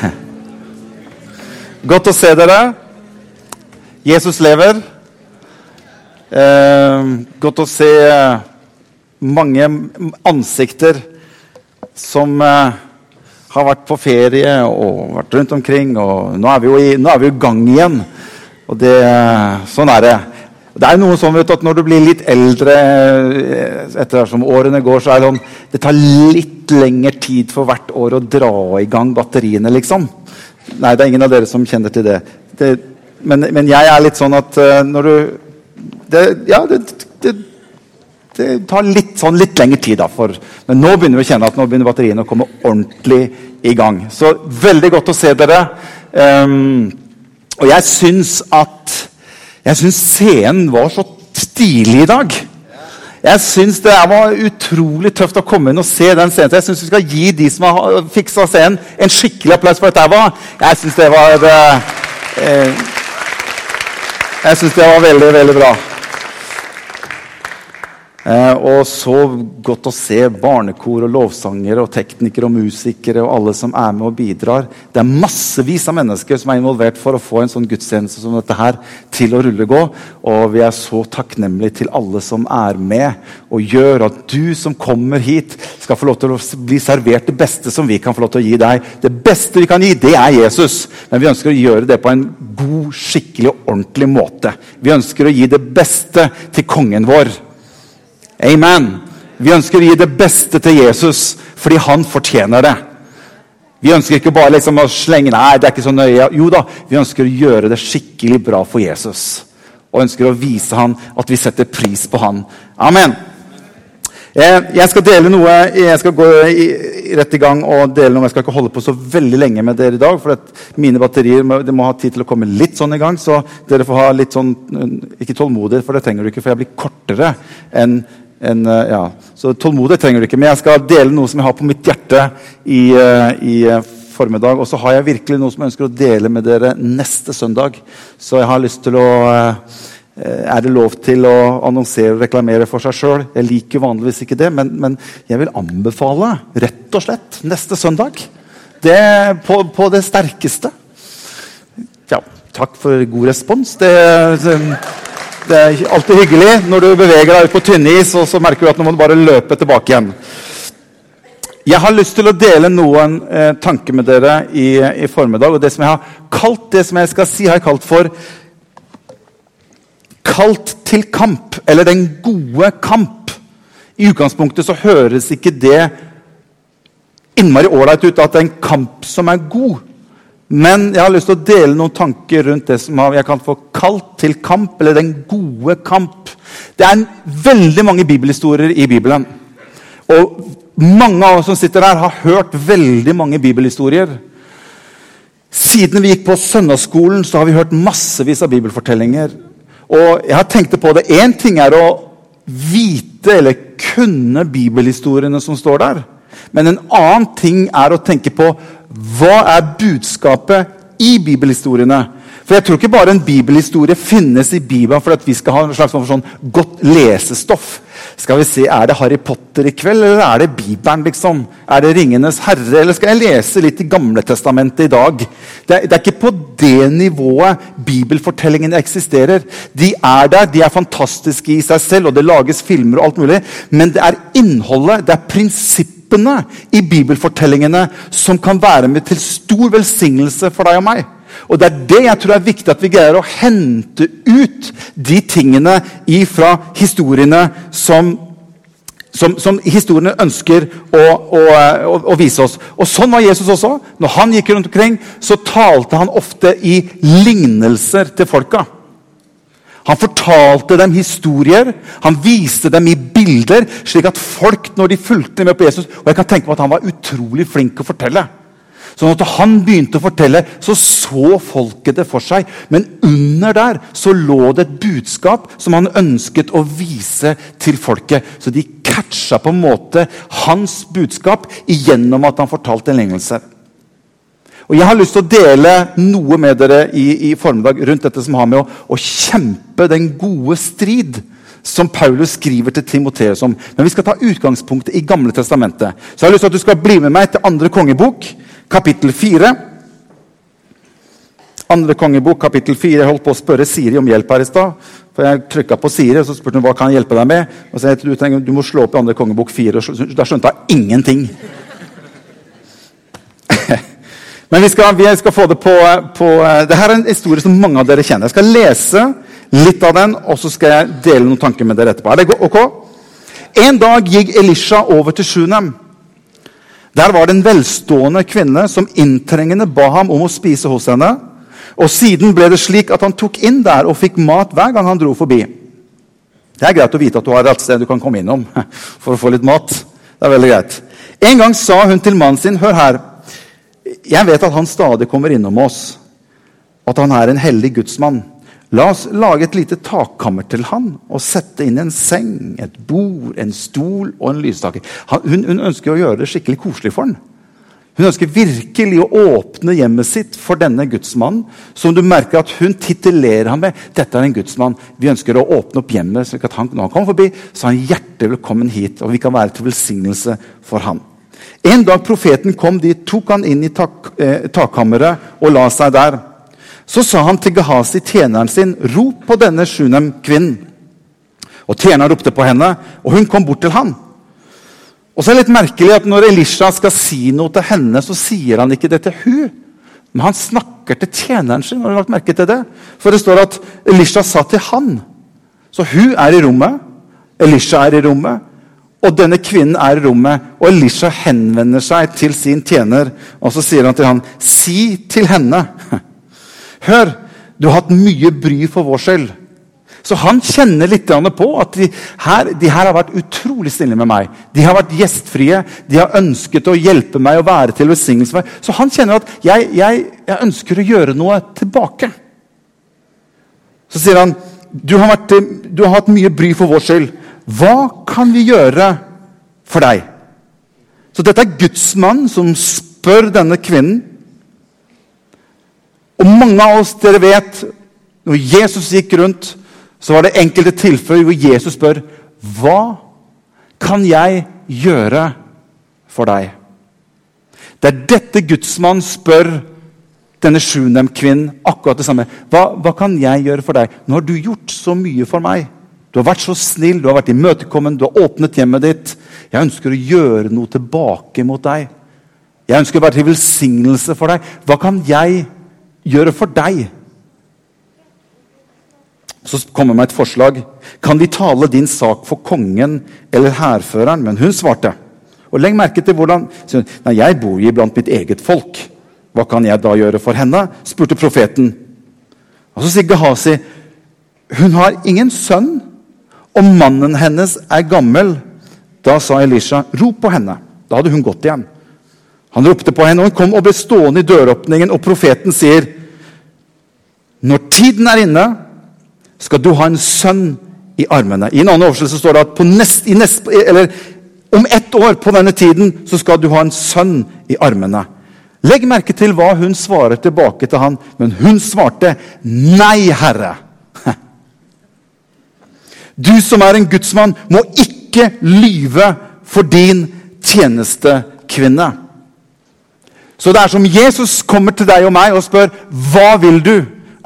Godt å se dere. Jesus lever. Eh, godt å se mange ansikter som eh, har vært på ferie og vært rundt omkring. Og nå er vi jo i, er vi gang igjen. Og det, sånn er det. Det er noe sånn du, at Når du blir litt eldre, eh, etter som årene går, så er det sånn Det tar litt lengre tid for hvert år å dra i gang batteriene, liksom. Nei, det er ingen av dere som kjenner til det. det men, men, jeg er litt sånn at uh, når du det, Ja, det, det, det, tar litt, sånn, litt lengre tid, da. For, men nå begynner vi å kjenne at nå begynner batteriene å komme ordentlig i gang. Så veldig godt å se dere. Um, og jeg syns at jeg syns scenen var så stilig i dag. Jeg syns det var utrolig tøft å komme inn og se den scenen. Så jeg syns vi skal gi de som har fiksa scenen, en skikkelig applaus for dette. Var. Jeg syns det var eh, eh, Jeg syns det var veldig, veldig bra. Eh, og så godt å se barnekor og lovsangere og teknikere og musikere og alle som er med og bidrar. Det er massevis av mennesker som er involvert for å få en sånn gudstjeneste som dette her til å rulle gå. Og vi er så takknemlige til alle som er med og gjør at du som kommer hit, skal få lov til å bli servert det beste som vi kan få lov til å gi deg. Det beste vi kan gi, det er Jesus. Men vi ønsker å gjøre det på en god, skikkelig og ordentlig måte. Vi ønsker å gi det beste til kongen vår. Amen. Vi ønsker å gi det beste til Jesus fordi han fortjener det. Vi ønsker ikke bare liksom å slenge Nei, det er ikke så nøye. Jo da, vi ønsker å gjøre det skikkelig bra for Jesus. Og ønsker å vise han at vi setter pris på han. Amen. Eh, jeg skal dele noe, jeg skal gå rett i gang og dele noe. Jeg skal ikke holde på så veldig lenge med dere i dag. For mine batterier må ha tid til å komme litt sånn i gang. Så dere får ha litt sånn Ikke tålmodighet, for det trenger du ikke. For jeg blir kortere enn en, eh, ja. Så tålmodighet trenger du ikke. Men jeg skal dele noe som jeg har på mitt hjerte i, eh, i eh, formiddag. Og så har jeg virkelig noe som jeg ønsker å dele med dere neste søndag. Så jeg har lyst til å Er det lov til å annonsere og reklamere for seg sjøl? Jeg liker vanligvis ikke det, men, men, jeg vil anbefale rett og slett neste søndag. Det på, på det sterkeste. Ja, takk for god respons. Det, det det er alltid hyggelig når du beveger deg ut på tynne is, og så merker du at nå må du bare løpe tilbake igjen. Jeg har lyst til å dele noen eh, tanker med dere i, i, formiddag. og Det som jeg har kalt det som jeg skal si, har jeg kalt for Kalt til kamp, eller den gode kamp. I utgangspunktet så høres ikke det innmari ålreit ut at det er en kamp som er god. Men jeg har lyst til å dele noen tanker rundt det som jeg kan få kalt til kamp, eller den gode kamp. Det er veldig mange bibelhistorier i Bibelen. Og mange av oss som sitter her, har hørt veldig mange bibelhistorier. Siden vi gikk på søndagsskolen, så har vi hørt massevis av bibelfortellinger. Og jeg har tenkt på det. Én ting er å vite eller kunne bibelhistoriene som står der. Men en annen ting er å tenke på hva er budskapet i bibelhistoriene. For jeg tror ikke bare en bibelhistorie finnes i Bibelen for at vi skal ha en slags sånn godt lesestoff. Skal vi se, Er det Harry Potter i kveld, eller er det Bibelen? liksom? Er det Ringenes herre, eller skal jeg lese litt i Gamletestamentet i dag? Det er, det er ikke på det nivået bibelfortellingene eksisterer. De er der, de er fantastiske i seg selv, og det lages filmer og alt mulig. Men det er innholdet, det er prinsippene i bibelfortellingene som kan være med til stor velsignelse for deg og meg. Og Det er det jeg tror er viktig at vi greier å hente ut de tingene fra historiene som, som, som, historiene ønsker å, å, å, å, vise oss. Og Sånn var Jesus også. Når han gikk rundt omkring, så talte han ofte i lignelser til folka. Han fortalte dem historier, han viste dem i bilder, slik at folk når de fulgte med på Jesus Og jeg kan tenke meg at han var utrolig flink å fortelle. Sånn at han begynte å fortelle, så så folket det for seg. Men under der så lå det et budskap som han ønsket å vise til folket. Så de catcha på en måte hans budskap gjennom at han fortalte en lignelse. Og Jeg har lyst til å dele noe med dere i, i formiddag rundt dette som har med å, å kjempe den gode strid som Paulus skriver til Timoteus om. Men vi skal ta utgangspunktet i Gamle testamentet. Så jeg har lyst til at du skal bli med meg til andre kongebok kapittel 4. Andre kongebok, kapittel 4. Jeg holdt på å spørre Siri om hjelp her i stad. For jeg trykka på Siri og så spurte hun hva kan jeg hjelpe deg med. Og så jeg, du, du må slå opp i andre kongebok 4. Og da skjønte jeg ingenting. Men vi skal, vi skal, få det på, på Dette er en historie som mange av dere kjenner. Jeg skal lese litt av den, og så skal jeg dele noen tanker med dere etterpå. Er det ok? En dag gikk Elisha over til Sjunem. Der var det en velstående kvinne som inntrengende ba ham om å spise hos henne. Og Siden ble det slik at han tok inn der og fikk mat hver gang han dro forbi. Det er greit å vite at du har et sted du kan komme innom for å få litt mat. Det er veldig greit. En gang sa hun til mannen sin, hør her, jeg vet at han stadig kommer innom oss, at han er en hellig gudsmann. La oss lage et lite takkammer til han og sette inn en seng, et bord, en stol og en lysstake. Hun, hun, ønsker å gjøre det skikkelig koselig for han. Hun ønsker virkelig å åpne hjemmet sitt for denne gudsmannen, som du merker at hun titulerer ham med. Dette er en gudsmann. Vi ønsker å åpne opp hjemmet, slik at han, når han kommer forbi, så er han hjertelig velkommen hit, og vi kan være til velsignelse for ham. En dag profeten kom dit, tok han inn i tak, eh, takkammeret og la seg der. Så sa han til Gehazi, tjeneren sin, rop på denne Sjunem-kvinnen. Og Tjeneren ropte på henne, og hun kom bort til ham. Og så er det litt merkelig at Når Elisha skal si noe til henne, så sier han ikke det til hun. Men han snakker til tjeneren sin. Har du lagt merke til det? For det står at Elisha sa til han. Så hun er i rommet, Elisha er i rommet, og denne kvinnen er i rommet. Og Elisha henvender seg til sin tjener, og så sier han til han, si til henne Hør, du har hatt mye bry for vår skyld. Så han kjenner litt på at de her, de her, har vært utrolig snille med meg. De har vært gjestfrie. De har ønsket å hjelpe meg å være til velsignelse for meg. Så han kjenner at jeg, jeg, jeg, ønsker å gjøre noe tilbake. Så sier han du har, vært, du har hatt mye bry for vår skyld. Hva kan vi gjøre for deg? Så dette er gudsmannen som spør denne kvinnen og mange av oss dere vet, når Jesus gikk rundt, så var det enkelte tilfeller hvor Jesus spør hva kan jeg gjøre for deg? Det er dette gudsmannen spør denne Sjunem-kvinnen akkurat det samme. Hva, hva, kan jeg gjøre for deg? Nå har du gjort så mye for meg. Du har vært så snill, du har vært imøtekommen, du har åpnet hjemmet ditt. Jeg ønsker å gjøre noe tilbake mot deg. Jeg ønsker å være til velsignelse for deg. Hva kan jeg gjøre? for deg? Så kommer med et forslag. Kan vi tale din sak for kongen eller hærføreren? Men hun svarte. Og Legg merke til hvordan Nei, jeg bor jo blant mitt eget folk. Hva kan jeg da gjøre for henne? spurte profeten. Og Så sier Gehazi hun har ingen sønn, og mannen hennes er gammel. Da sa Elisha, rop på henne. Da hadde hun gått igjen. Han ropte på henne, og hun kom og ble stående i døråpningen. Og profeten sier, 'Når tiden er inne, skal du ha en sønn i armene.' I en annen oversettelse står det at nest, nest, om ett år på denne tiden så skal du ha en sønn i armene. Legg merke til hva hun svarer tilbake til han. Men hun svarte, 'Nei, Herre'. Du som er en gudsmann, må ikke lyve for din tjenestekvinne. Så det er som Jesus kommer til deg og meg og spør hva vil du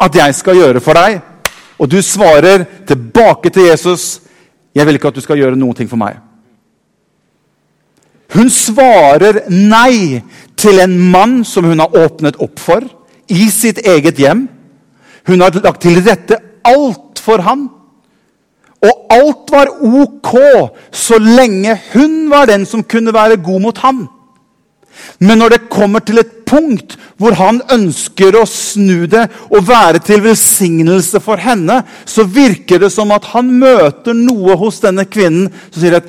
at jeg skal gjøre for deg? Og du svarer tilbake til Jesus jeg vil ikke at du skal gjøre noen ting for meg. Hun svarer nei til en mann som hun har åpnet opp for i sitt eget hjem. Hun har lagt til rette alt for ham. Og alt var ok så lenge hun var den som kunne være god mot ham. Men når det kommer til et punkt hvor han ønsker å snu det og være til velsignelse for henne, så virker det som at han møter noe hos denne kvinnen som sier at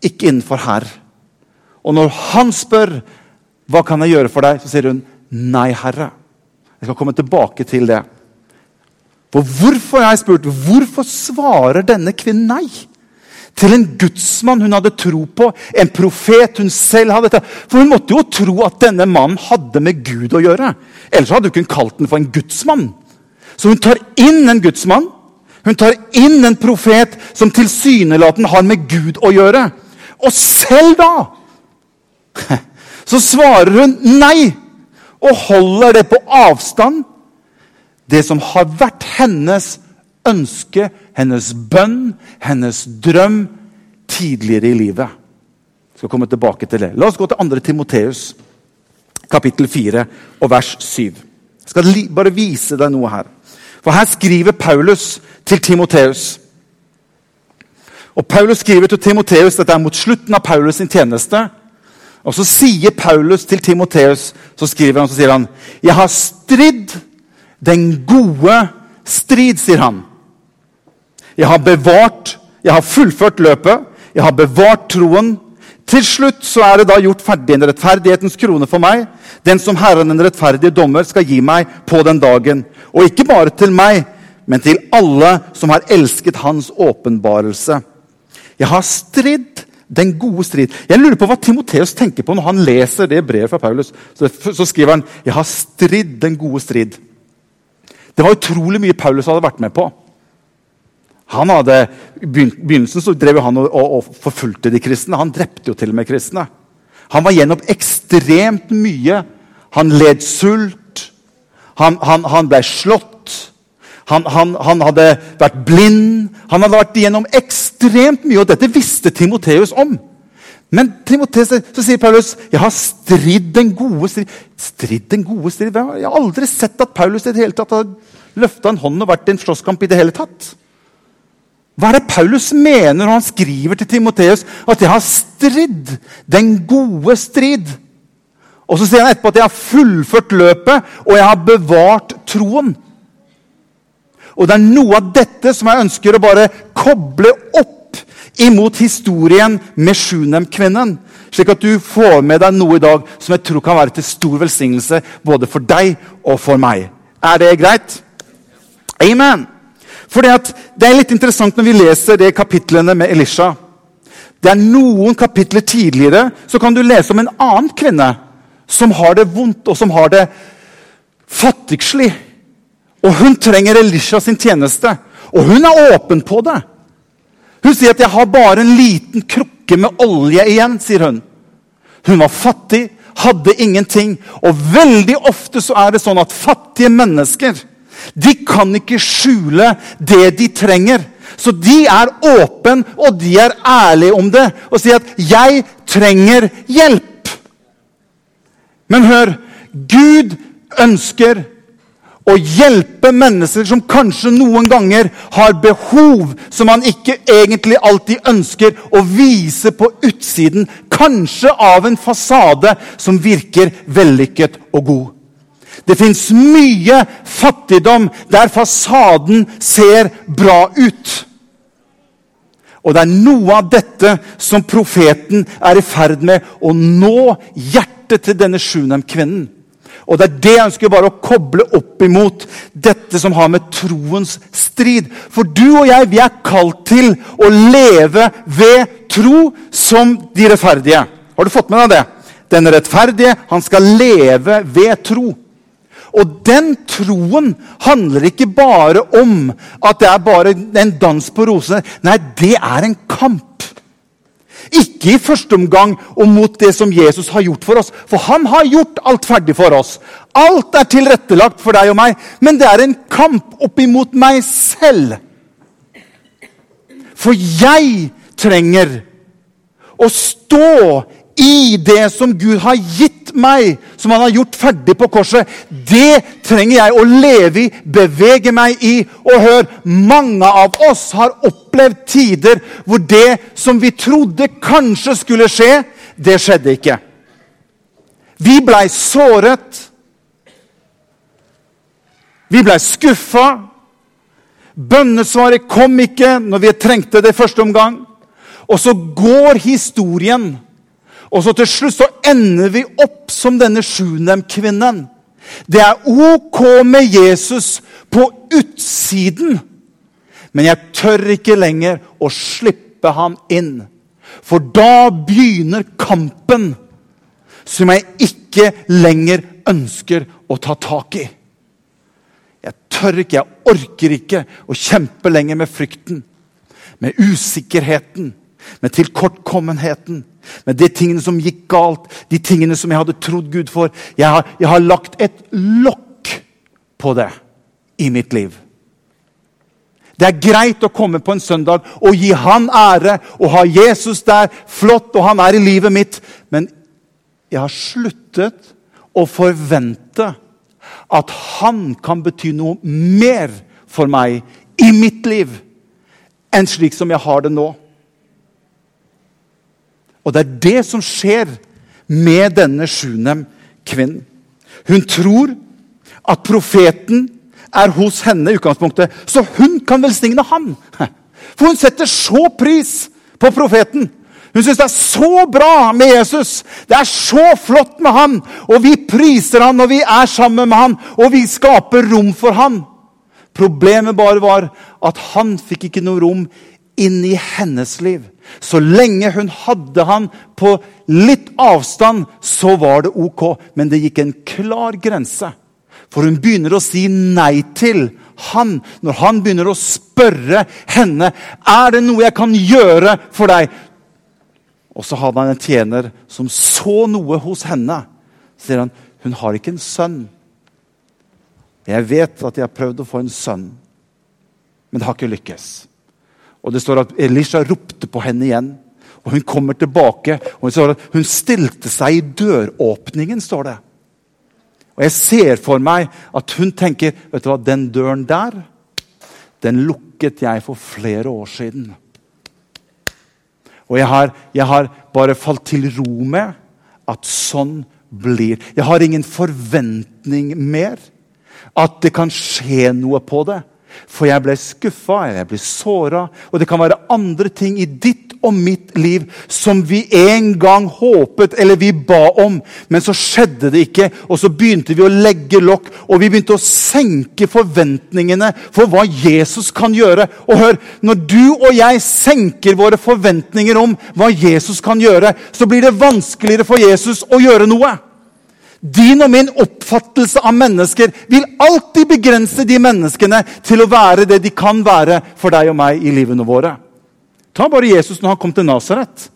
'ikke innenfor her'. Og når han spør 'hva kan jeg gjøre for deg', så sier hun 'nei, Herre'. Jeg skal komme tilbake til det. For hvorfor jeg har spurt, hvorfor svarer denne kvinnen nei? til en gudsmann hun hadde tro på, en profet hun selv hadde tatt. For hun måtte jo tro at denne mannen hadde med Gud å gjøre. Ellers hadde hun ikke kalt den for en gudsmann. Så hun tar inn en gudsmann. Hun tar inn en profet som tilsynelatende har med Gud å gjøre. Og selv da så svarer hun nei. og holder det på avstand. Det som har vært hennes ønske, hennes bønn, hennes drøm tidligere i livet. Jeg skal komme tilbake til det. La oss gå til 2. Timoteus, kapittel 4 og vers 7. Jeg skal bare vise deg noe her. For her skriver Paulus til Timoteus. Og Paulus skriver til Timoteus, Dette er mot slutten av Paulus' sin tjeneste. Og så sier Paulus til Timoteus så skriver han, så sier han, 'Jeg har stridd den gode strid', sier han. 'Jeg har bevart, jeg har fullført løpet, jeg har bevart troen.' Til slutt så er det da gjort ferdig en rettferdighetens krone for meg. Den som Herren, den rettferdige dommer, skal gi meg på den dagen. Og ikke bare til meg, men til alle som har elsket Hans åpenbarelse. Jeg har stridd den gode strid. Jeg lurer på hva Timoteus tenker på når han leser det brevet fra Paulus. Så, så skriver han jeg har stridd den gode strid. Det var utrolig mye Paulus hadde vært med på. Han hadde, I begynnelsen så drev han og, og, og, forfulgte de kristne. Han drepte jo til og med kristne. Han var gjennom ekstremt mye. Han led sult. Han, han, han ble slått. Han, han, hadde vært blind. Han hadde vært igjennom ekstremt mye, og dette visste Timoteus om. Men Timoteus, så sier Paulus jeg har stridd den gode strid. Stridd den gode strid? Jeg har aldri sett at Paulus i det hele tatt har løfta en hånd og vært i en slåsskamp. i det hele tatt. Hva er det Paulus mener når han skriver til Timoteus at jeg har stridd den gode strid? Og så sier han etterpå at jeg har fullført løpet og jeg har bevart troen. Og det er noe av dette som jeg ønsker å bare koble opp imot historien med Sjunem-kvinnen. Slik at du får med deg noe i dag som jeg tror kan være til stor velsignelse både for deg og for meg. Er det greit? Amen. For Det er litt interessant når vi leser de kapitlene med Elisha. Det er Noen kapitler tidligere så kan du lese om en annen kvinne som har det vondt og som har det fattigslig. Og hun trenger Elisha sin tjeneste. Og hun er åpen på det. Hun sier at 'jeg har bare en liten krukke med olje igjen'. sier Hun Hun var fattig, hadde ingenting. Og veldig ofte så er det sånn at fattige mennesker de kan ikke skjule det de trenger. Så de er åpne, og de er ærlige om det og sier at 'jeg trenger hjelp'. Men hør Gud ønsker å hjelpe mennesker som kanskje noen ganger har behov som man ikke egentlig alltid ønsker å vise på utsiden. Kanskje av en fasade som virker vellykket og god. Det fins mye fattigdom der fasaden ser bra ut. Og det er noe av dette som profeten er i ferd med å nå hjertet til denne Sjunem-kvinnen. Og Det er det jeg ønsker bare å koble opp imot dette som har med troens strid. For du og jeg vi er kalt til å leve ved tro som de rettferdige. Har du fått med deg det? Den rettferdige han skal leve ved tro. Og den troen handler ikke bare om at det er bare en dans på rosene. Nei, det er en kamp. Ikke i første omgang og mot det som Jesus har gjort for oss. For han har gjort alt ferdig for oss. Alt er tilrettelagt for deg og meg. Men det er en kamp oppimot meg selv. For jeg trenger å stå i det som Gud har gitt meg, som han har gjort ferdig på korset. Det trenger jeg å leve i, bevege meg i. Og hør, mange av oss har opplevd tider hvor det som vi trodde kanskje skulle skje, det skjedde ikke. Vi blei såret. Vi blei skuffa. Bønnesvaret kom ikke når vi trengte det første omgang. Og så går historien og så til slutt så ender vi opp som denne Sjunem-kvinnen. Det er ok med Jesus på utsiden, men jeg tør ikke lenger å slippe ham inn. For da begynner kampen som jeg ikke lenger ønsker å ta tak i. Jeg tør ikke, jeg orker ikke å kjempe lenger med frykten, med usikkerheten, med tilkortkommenheten Men de tingene som gikk galt, de tingene som jeg hadde trodd Gud for Jeg har, jeg har lagt et lokk på det i mitt liv. Det er greit å komme på en søndag og gi han ære og ha Jesus der. Flott, og han er i livet mitt. Men jeg har sluttet å forvente at han kan bety noe mer for meg i mitt liv enn slik som jeg har det nå. Og det er det som skjer med denne sjuende kvinnen. Hun tror at profeten er hos henne i utgangspunktet, så hun kan velsigne ham. For hun setter så pris på profeten. Hun syns det er så bra med Jesus. Det er så flott med han. Og vi priser han, og vi er sammen med han, og vi skaper rom for han. Problemet bare var at han fikk ikke noe rom inn i hennes liv. Så lenge hun hadde han på litt avstand, så var det ok. Men det gikk en klar grense. For hun begynner å si nei til han når han begynner å spørre henne er det noe jeg kan gjøre for deg. Og så hadde han en tjener som så noe hos henne. Så sier han hun har ikke en sønn. Jeg vet at jeg har prøvd å få en sønn, men det har ikke lykkes. Og det står at Elisha ropte på henne igjen. Og Hun kommer tilbake, og hun, står at hun stilte seg i døråpningen. står det. Og Jeg ser for meg at hun tenker vet du hva, den døren der, den lukket jeg for flere år siden. Og jeg har, jeg har bare falt til ro med at sånn blir Jeg har ingen forventning mer. At det kan skje noe på det. For jeg ble skuffa, jeg ble såra, og det kan være andre ting i ditt og mitt liv som vi en gang håpet eller vi ba om, men så skjedde det ikke. Og så begynte vi å legge lokk, og vi begynte å senke forventningene for hva Jesus kan gjøre. Og hør, når du og jeg senker våre forventninger om hva Jesus kan gjøre, så blir det vanskeligere for Jesus å gjøre noe. Din og min oppfattelse av mennesker vil alltid begrense de menneskene til å være det de kan være for deg og meg i livene våre. Ta bare Jesus når han kom til Nasaret.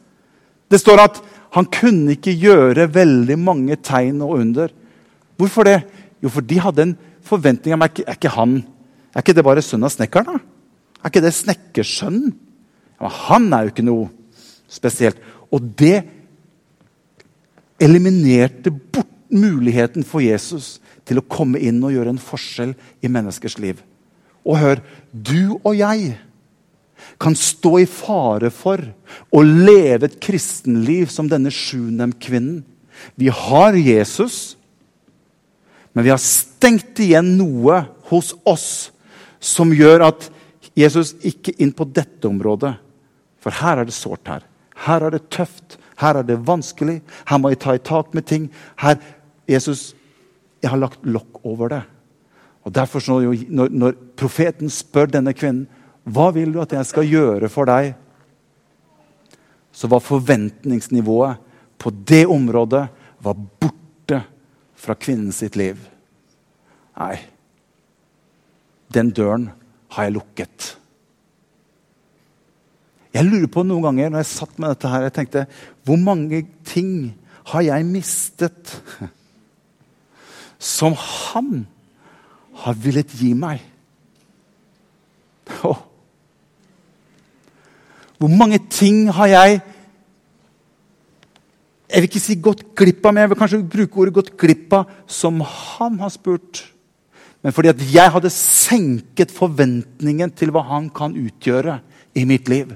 Det står at han kunne ikke gjøre veldig mange tegn og under. Hvorfor det? Jo, for de hadde en forventning om er ikke, er ikke han Er ikke det bare sønnen av snekkeren? da? Er ikke det snekkersønnen? Ja, han er jo ikke noe spesielt. Og det eliminerte bort muligheten for Jesus til å komme inn og gjøre en forskjell i menneskers liv. Og hør, du og jeg kan stå i fare for å leve et kristenliv som denne Sjunem-kvinnen. Vi har Jesus, men vi har stengt igjen noe hos oss som gjør at Jesus ikke inn på dette området. For her er det sårt. Her Her er det tøft. Her er det vanskelig. Her må jeg ta i tak med ting. Her Jesus, jeg har lagt lokk over det. Og derfor når, når profeten spør denne kvinnen hva vil du at jeg skal gjøre for deg, så var forventningsnivået på det området var borte fra kvinnen sitt liv. Nei, den døren har jeg lukket. Jeg lurer på noen ganger når jeg satt med dette her, jeg tenkte hvor mange ting har jeg mistet? som han har villet gi meg. Oh. Hvor mange ting har jeg Jeg vil ikke si gått glipp av, men jeg vil kanskje bruke ordet 'gått glipp av' som han har spurt. Men fordi at jeg hadde senket forventningen til hva han kan utgjøre i mitt liv,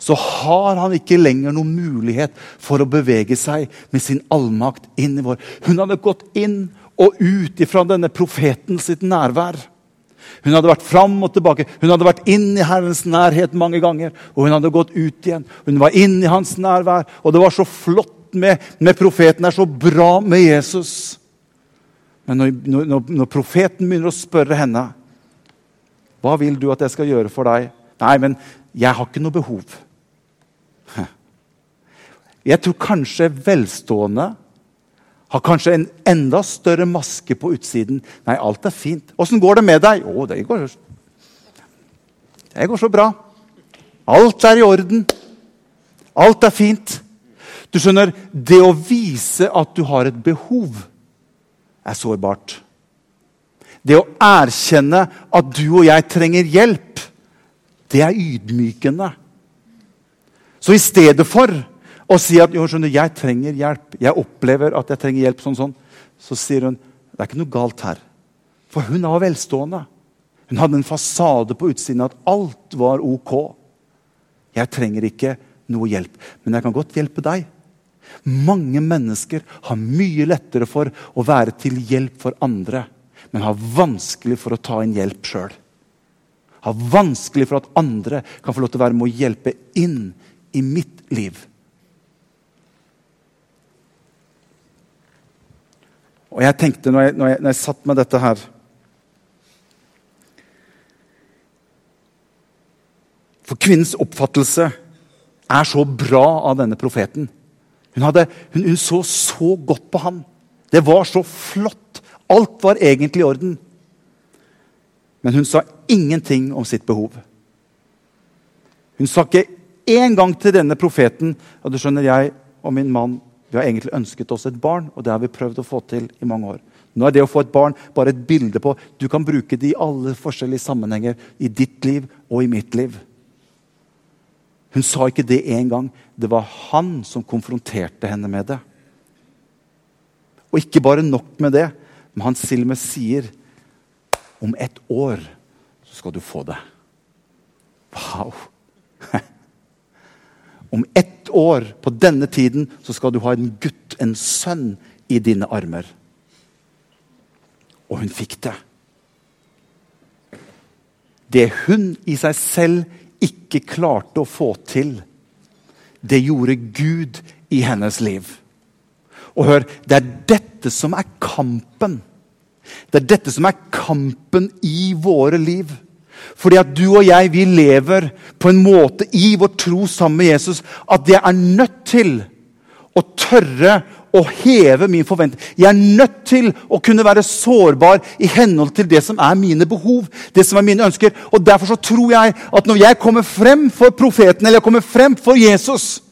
så har han ikke lenger noen mulighet for å bevege seg med sin allmakt inn i vår. Hun hadde gått inn og ut ifra denne profeten sitt nærvær. Hun hadde vært fram og tilbake. Hun hadde vært inn i Herrens nærhet mange ganger. Og hun hadde gått ut igjen. Hun var inn i hans nærvær. Og det var så flott med, med profeten. Det er så bra med Jesus. Men når, når, når, profeten begynner å spørre henne Hva vil du at jeg skal gjøre for deg? Nei, men jeg har ikke noe behov. Jeg tror kanskje velstående har kanskje en enda større maske på utsiden. Nei, alt er fint. Åssen går det med deg? Å, det går, det går så bra. Alt er i orden. Alt er fint. Du skjønner, Det å vise at du har et behov, er sårbart. Det å erkjenne at du og jeg trenger hjelp, det er ydmykende. Så i stedet for å si at jo, skjønner, jeg trenger hjelp, jeg opplever at jeg trenger hjelp, sånn, sånn, så sier hun det er ikke noe galt her. For hun var velstående. Hun hadde en fasade på utsiden at alt var ok. Jeg trenger ikke noe hjelp, men jeg kan godt hjelpe deg. Mange mennesker har mye lettere for å være til hjelp for andre, men har vanskelig for å ta inn hjelp sjøl. Har vanskelig for at andre kan få lov til å være med å hjelpe inn i mitt liv. Og jeg tenkte når jeg, når jeg, når jeg satt med dette her For kvinnens oppfattelse er så bra av denne profeten. Hun, hadde, hun, hun, så så godt på ham. Det var så flott. Alt var egentlig i orden. Men hun sa ingenting om sitt behov. Hun sa ikke én gang til denne profeten og du skjønner, jeg og min mann vi har egentlig ønsket oss et barn, og det har vi prøvd å få til i mange år. Nå er det å få et barn bare et bilde på Du kan bruke det i alle forskjellige sammenhenger i ditt liv og i mitt liv. Hun sa ikke det én gang. Det var han som konfronterte henne med det. Og ikke bare nok med det, men han Silme sier om et år så skal du få det. Wow! Om ett år, på denne tiden, så skal du ha en gutt, en sønn, i dine armer. Og hun fikk det. Det hun i seg selv ikke klarte å få til, det gjorde Gud i hennes liv. Og hør, det er dette som er kampen. Det er dette som er kampen i våre liv. Fordi at du og jeg vi lever på en måte i vår tro sammen med Jesus at jeg er nødt til å tørre å heve min forventning. Jeg er nødt til å kunne være sårbar i henhold til det som er mine behov. det som er mine ønsker. Og Derfor så tror jeg at når jeg kommer frem for profeten eller jeg kommer frem for Jesus,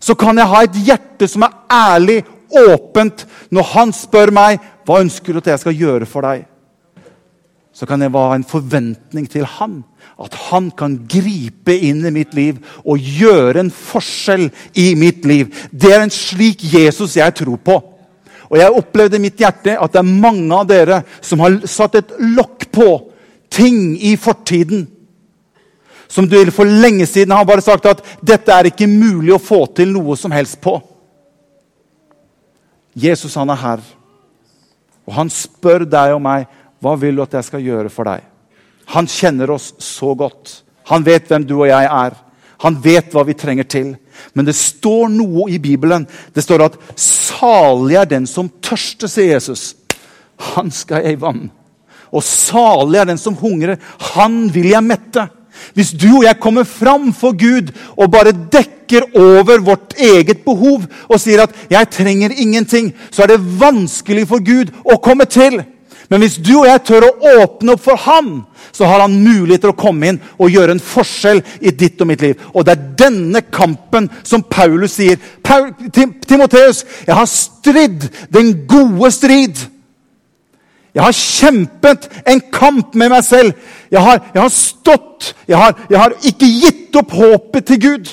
så kan jeg ha et hjerte som er ærlig, åpent, når han spør meg hva ønsker du at jeg skal gjøre for deg. Så kan jeg ha en forventning til han. At han kan gripe inn i mitt liv og gjøre en forskjell i mitt liv. Det er en slik Jesus jeg tror på. Og Jeg opplevde i mitt hjerte at det er mange av dere som har satt et lokk på ting i fortiden. Som du for lenge siden har bare sagt at dette er ikke mulig å få til noe som helst på. Jesus han er her, og han spør deg og meg hva vil du at jeg skal gjøre for deg. Han kjenner oss så godt. Han vet hvem du og jeg er. Han vet hva vi trenger til. Men det står noe i Bibelen. Det står at 'salig er den som tørster', sier Jesus. Han skal jeg vann. Og salig er den som hungrer. Han vil jeg mette. Hvis du og jeg kommer fram for Gud og bare dekker over vårt eget behov og sier at 'jeg trenger ingenting', så er det vanskelig for Gud å komme til. Men hvis du og jeg tør å åpne opp for ham, så har han mulighet til å komme inn og gjøre en forskjell i ditt og mitt liv. Og det er denne kampen som Paulus sier. Paul, Tim, Timoteus, jeg har stridd den gode strid. Jeg har kjempet en kamp med meg selv. Jeg har, jeg har stått. Jeg har, jeg har ikke gitt opp håpet til Gud.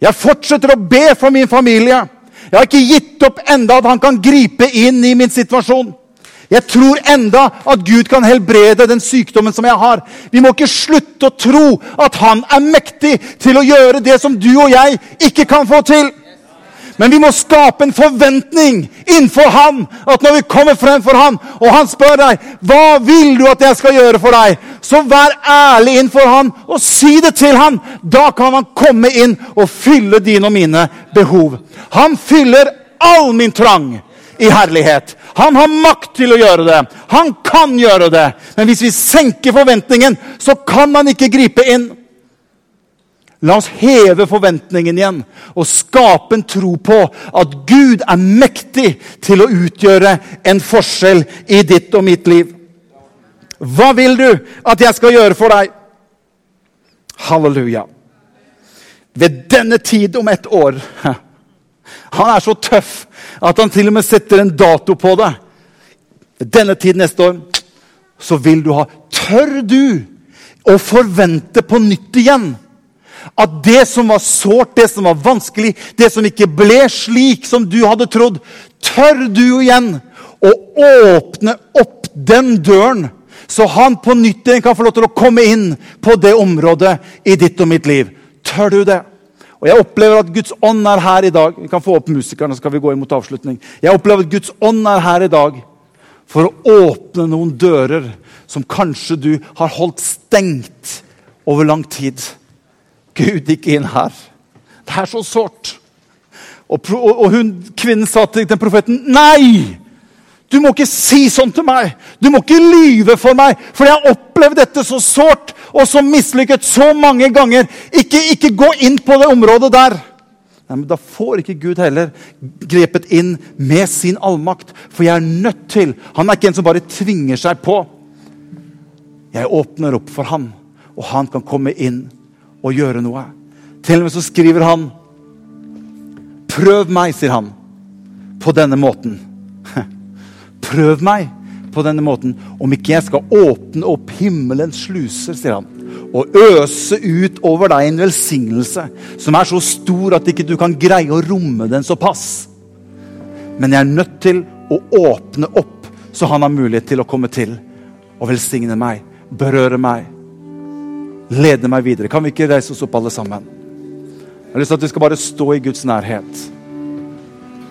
Jeg fortsetter å be for min familie. Jeg har ikke gitt opp enda at han kan gripe inn i min situasjon. Jeg tror enda at Gud kan helbrede den sykdommen som jeg har. Vi må ikke slutte å tro at han er mektig til å gjøre det som du og jeg ikke kan få til. Men vi må skape en forventning innenfor han, at når vi kommer frem for han, og han spør deg hva vil du at jeg skal gjøre for deg, så vær ærlig innenfor han og si det til han. Da kan han komme inn og fylle dine og mine behov. Han fyller all min trang i herlighet. Han har makt til å gjøre det. Han kan gjøre det. Men hvis vi senker forventningen, så kan han ikke gripe inn. La oss heve forventningen igjen og skape en tro på at Gud er mektig til å utgjøre en forskjell i ditt og mitt liv. Hva vil du at jeg skal gjøre for deg? Halleluja. Ved denne tid om ett år Han er så tøff at han til og med setter en dato på det. Denne tid neste år så vil du ha Tør du å forvente på nytt igjen? At det som var sårt, det som var vanskelig, det som ikke ble slik som du hadde trodd, tør du igjen å åpne opp den døren, så han på nytt igjen kan få lov til å komme inn på det området i ditt og mitt liv. Tør du det? Og Jeg opplever at Guds ånd er her i dag. Vi kan få opp musikerne, så skal vi gå imot avslutning. Jeg opplever at Guds ånd er her i dag for å åpne noen dører som kanskje du har holdt stengt over lang tid. Gud gikk inn her. Det er så sårt. Og, og, og hun, kvinnen sa til den profeten Nei! Du må ikke si sånn til meg! Du må ikke lyve for meg! For jeg har opplevd dette så sårt og så mislykket så mange ganger. Ikke, ikke gå inn på det området der! Nei, men Da får ikke Gud heller grepet inn med sin allmakt. For jeg er nødt til Han er ikke en som bare tvinger seg på. Jeg åpner opp for han, og han kan komme inn og gjøre noe. Til og med så skriver han Prøv meg, sier han, på denne måten. Prøv meg på denne måten, om ikke jeg skal åpne opp himmelens sluser, sier han. Og øse ut over deg en velsignelse som er så stor at ikke du kan greie å romme den såpass. Men jeg er nødt til å åpne opp, så han har mulighet til å komme til og velsigne meg, berøre meg lede meg videre. Kan vi ikke reise oss opp, alle sammen? Jeg har lyst til at vi skal bare stå i Guds nærhet.